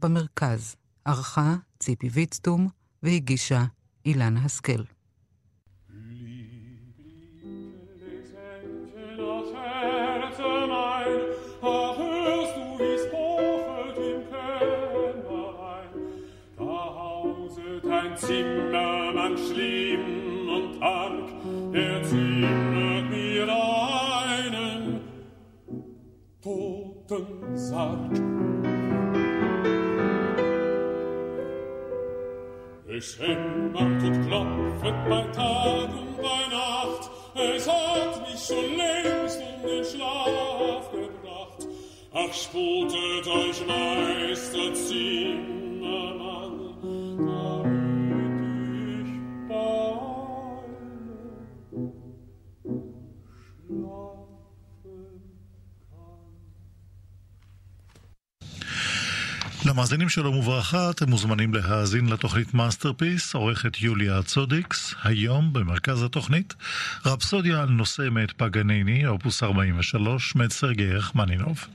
במרכז. ערכה ציפי ויצטום והגישה אילנה השכל. Zimmermann schlimm und arg, er zimmert mir einen Totensarg. Es hämmert und klopft bei Tag und bei Nacht, es hat mich schon längst um den Schlaf gebracht. Ach, sputet euch, Meister Zimmermann, למאזינים שלום וברכה, אתם מוזמנים להאזין לתוכנית Masterpiece, עורכת יוליה צודיקס, היום במרכז התוכנית, רפסודיה על נושא מאת פגניני, אופוס 43, מאת סרגי רחמנינוב.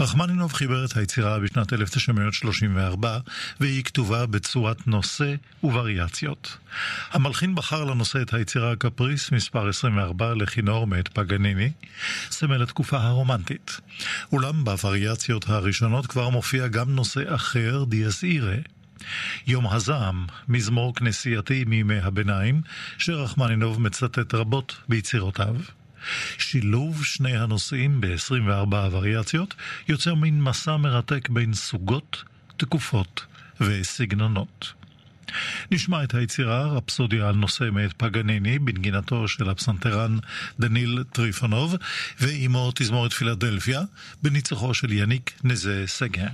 רחמנינוב חיבר את היצירה בשנת 1934, והיא כתובה בצורת נושא ווריאציות. המלחין בחר לנושא את היצירה הקפריס מספר 24 לכינור מאת פגניני, סמל התקופה הרומנטית. אולם בווריאציות הראשונות כבר מופיע גם נושא אחר, דיאס אירה. יום הזעם, מזמור כנסייתי מימי הביניים, שרחמנינוב מצטט רבות ביצירותיו. שילוב שני הנושאים ב-24 וריאציות יוצר מין מסע מרתק בין סוגות, תקופות וסגנונות. נשמע את היצירה רפסודיה על נושא מאת פגניני בנגינתו של הפסנתרן דניל טריפונוב ועימו תזמורת פילדלפיה בניצוחו של יניק נזה סגה.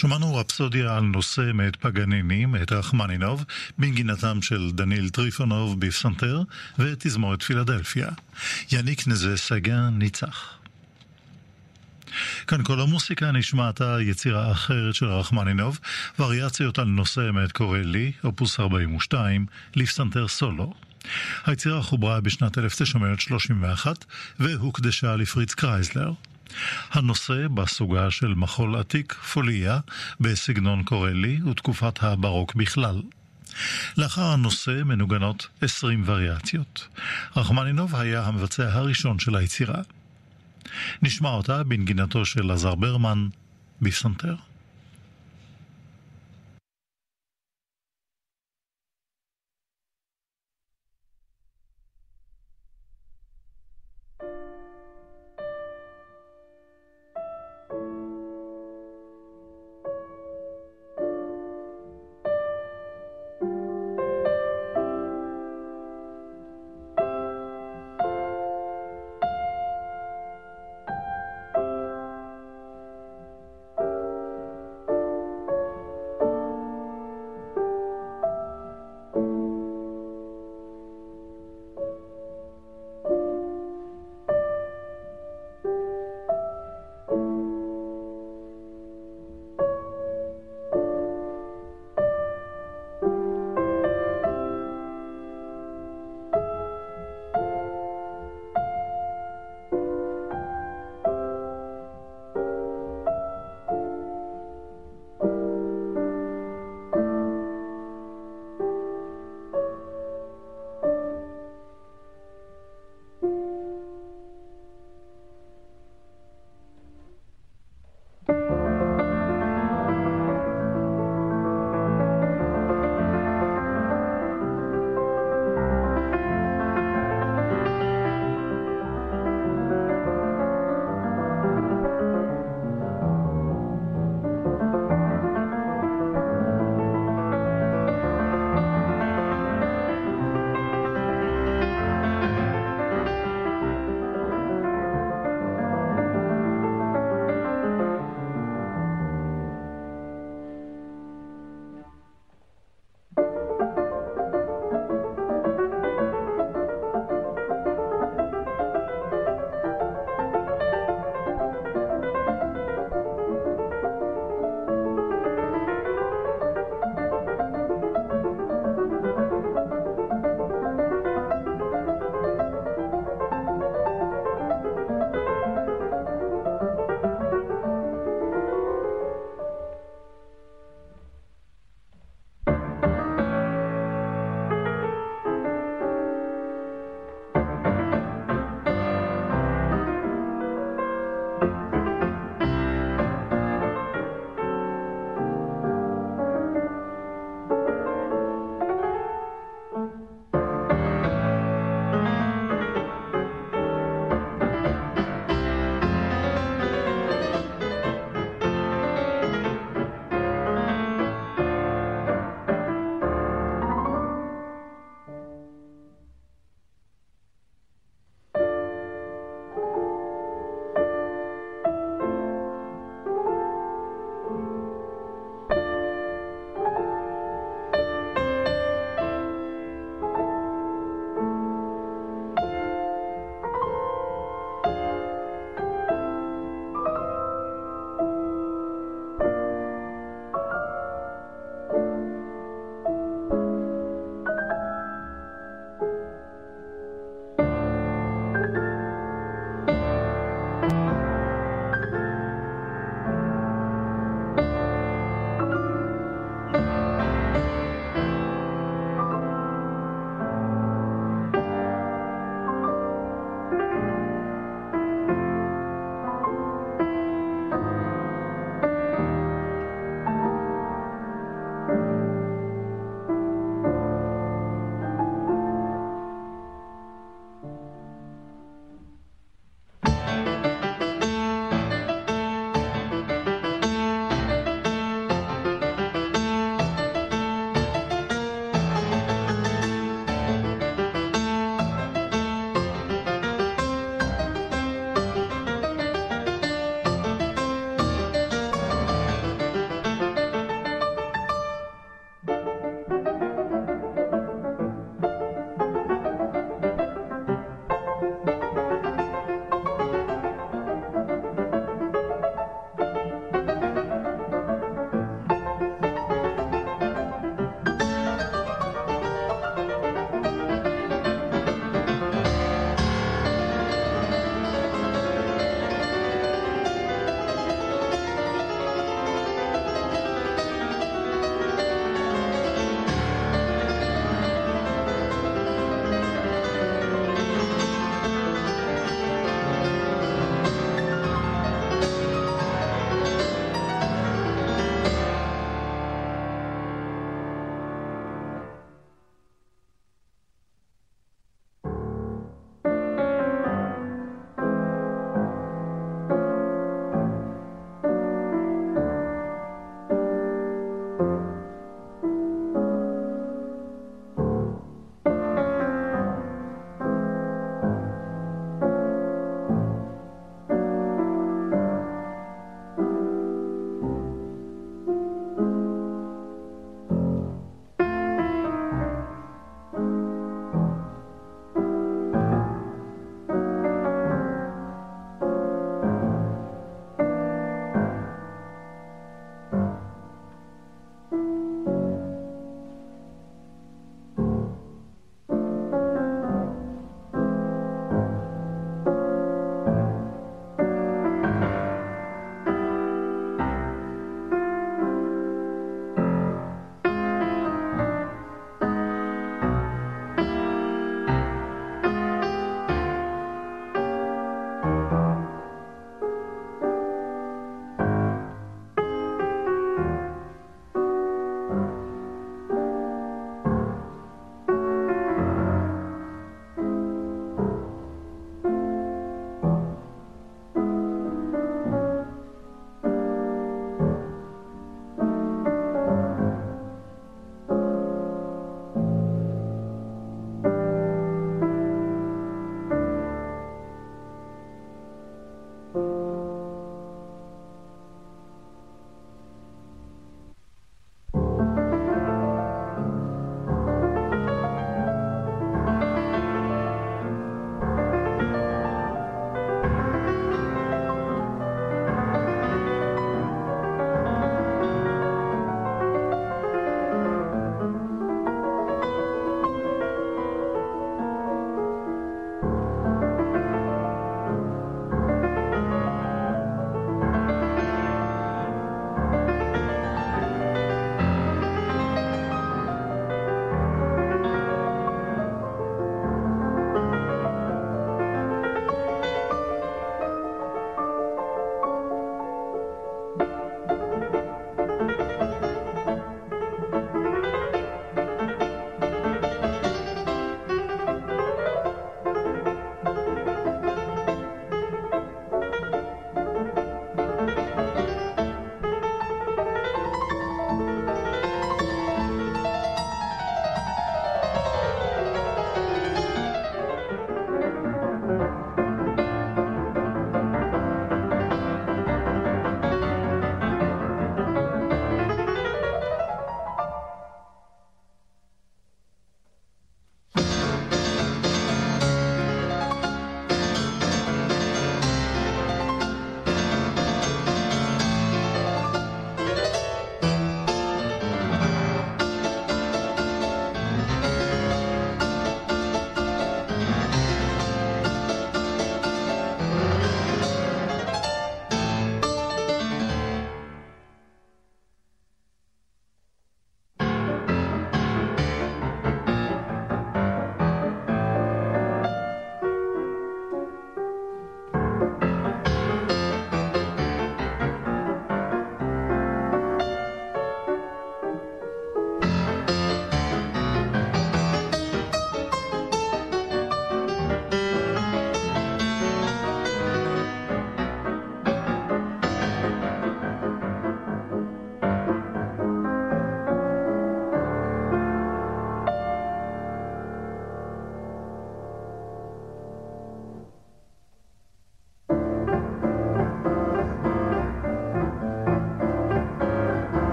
שמענו רפסודיה על נושא מאת פגניני, מאת רחמנינוב, בנגינתם של דניל טריפונוב בפסנתר, ותזמורת פילדלפיה. יניק נזה סגן ניצח. כאן כל המוסיקה נשמעת יצירה אחרת של רחמנינוב, וריאציות על נושא מאת קורלי, אופוס 42, לפסנתר סולו. היצירה חוברה בשנת 1931 והוקדשה לפריץ קרייזלר. הנושא בסוגה של מחול עתיק פוליה בסגנון קורלי ותקופת הברוק בכלל. לאחר הנושא מנוגנות 20 וריאציות. רחמנינוב היה המבצע הראשון של היצירה. נשמע אותה בנגינתו של עזר ברמן בפסנתר.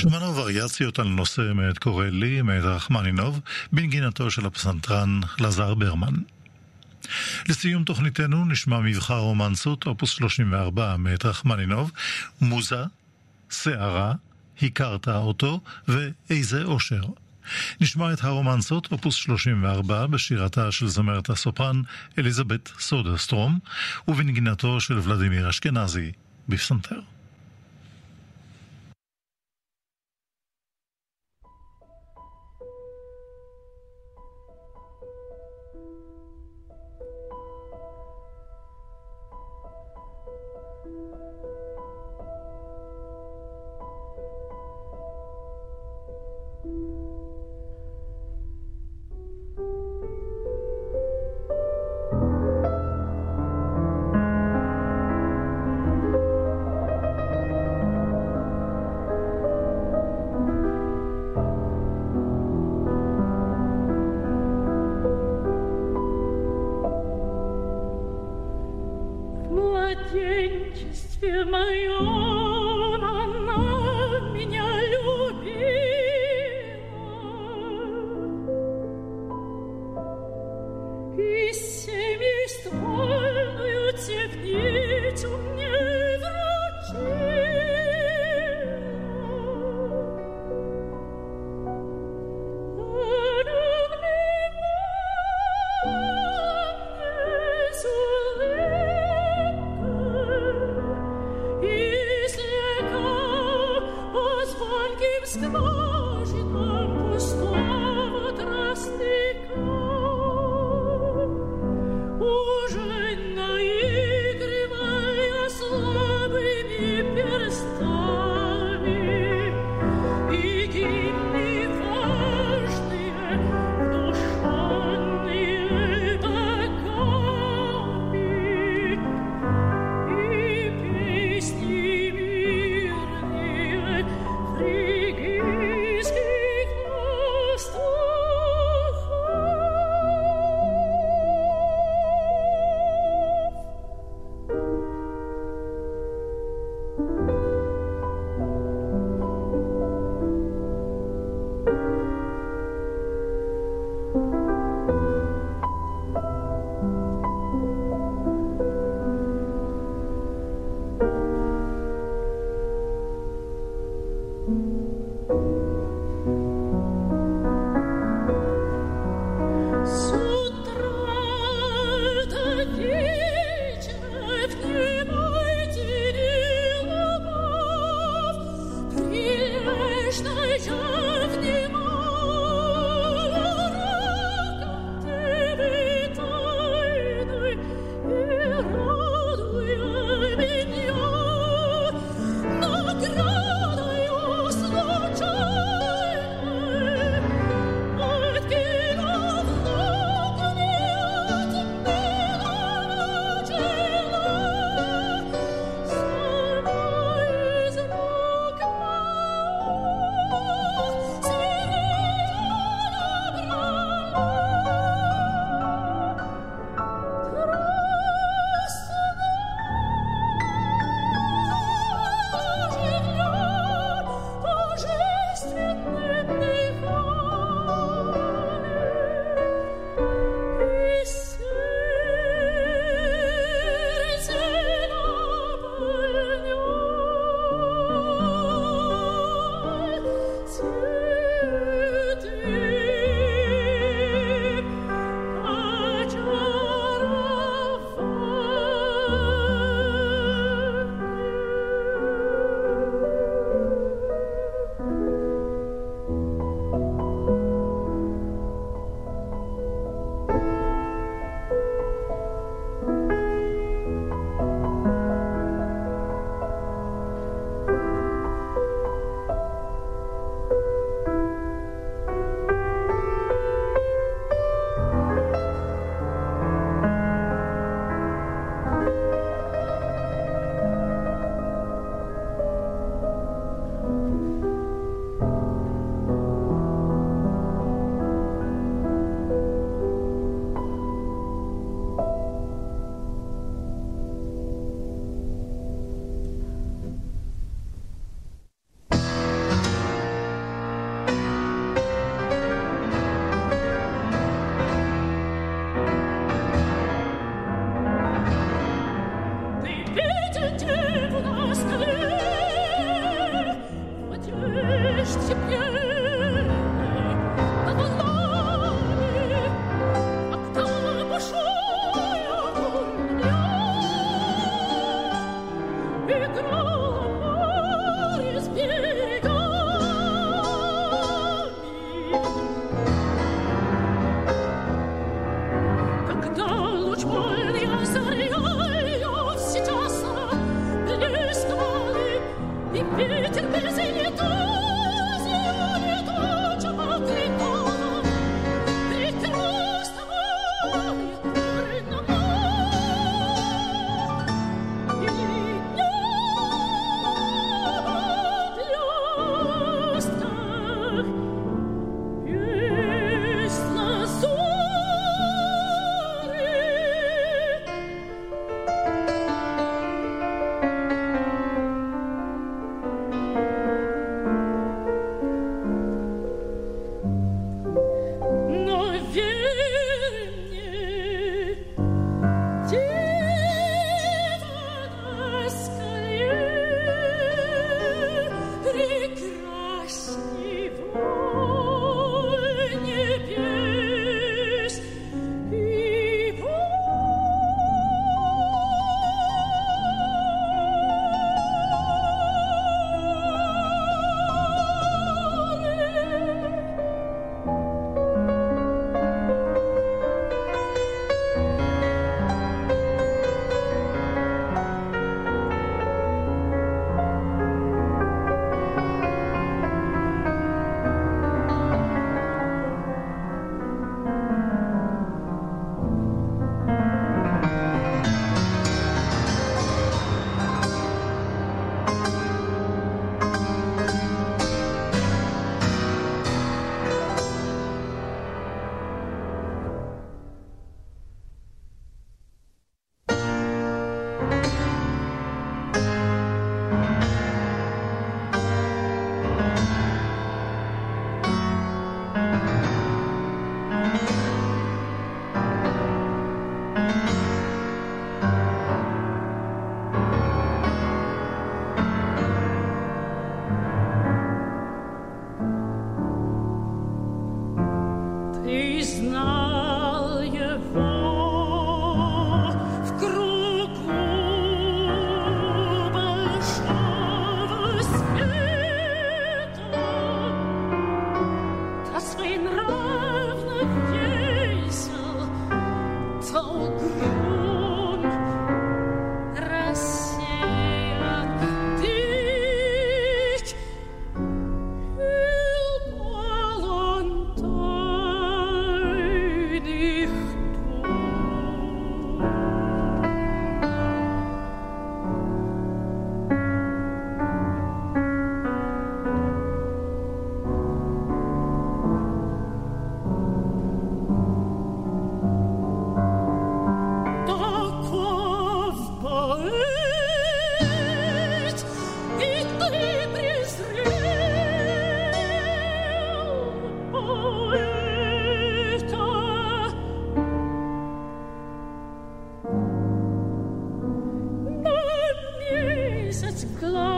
שמענו וריאציות על נושא מאת קורא לי, מאת רחמנינוב, בנגינתו של הפסנתרן לזר ברמן. לסיום תוכניתנו נשמע מבחר רומנסות, אופוס 34 מאת רחמנינוב, מוזה, שערה, הכרת אותו ואיזה אושר. נשמע את הרומנסות, אופוס 34, בשירתה של זמרת הסופרן אליזבת סודרסטרום, ובנגינתו של ולדימיר אשכנזי, בפסנתר. мне such glory.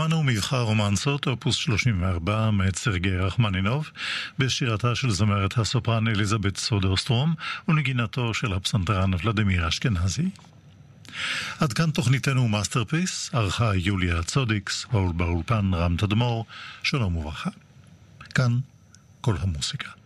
שמענו מיכה רומנסות, אופוס 34, מאת סרגי רחמנינוב, בשירתה של זמרת הסופרן אליזבת סודרסטרום, ונגינתו של הפסנתרן ולדימיר אשכנזי. עד כאן תוכניתנו Masterpiece, ערכה יוליה צודיקס, באולפן רם תדמור, שלום וברכה. כאן כל המוסיקה.